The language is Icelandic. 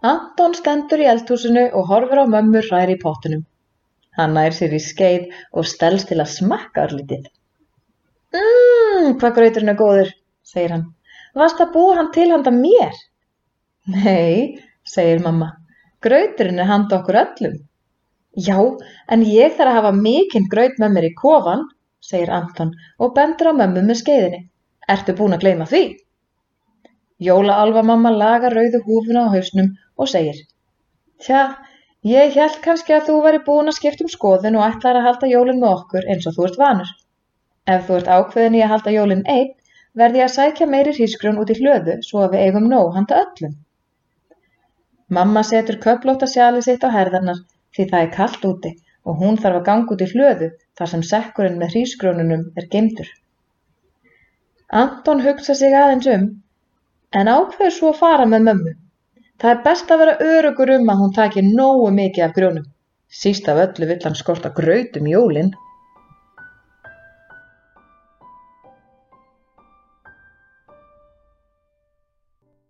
Anton stendur í eldhúsinu og horfir á mömmu hræri í pottunum. Hann nær sér í skeið og stelst til að smakka örlítið. Mmm, hvað grauturinn er góður, segir hann. Varst að búa hann til handa mér? Nei, segir mamma. Grauturinn er handa okkur öllum. Já, en ég þarf að hafa mikinn graut með mér í kofan, segir Anton og bendur á mömmu með skeiðinni. Ertu búin að gleyma því? Jólaálfamamma lagar rauðu húfuna á hausnum og segir Tja, ég held kannski að þú væri búin að skipta um skoðun og ætlar að halda jólin með okkur eins og þú ert vanur. Ef þú ert ákveðin í að halda jólin einn, verði ég að sækja meiri hrísgrjón út í hlöðu svo að við eigum nóg handa öllum. Mamma setur köplóta sjali sitt á herðarnar því það er kallt úti og hún þarf að ganga út í hlöðu þar sem sekkurinn með hrísgrjónunum er geimtur. Anton hugsa sig aðeins um en ákveður svo að fara með mömmu. Það er best að vera örugur um að hún taki nógu mikið af grjónum. Síst af öllu vill hann skorta graut um jólin.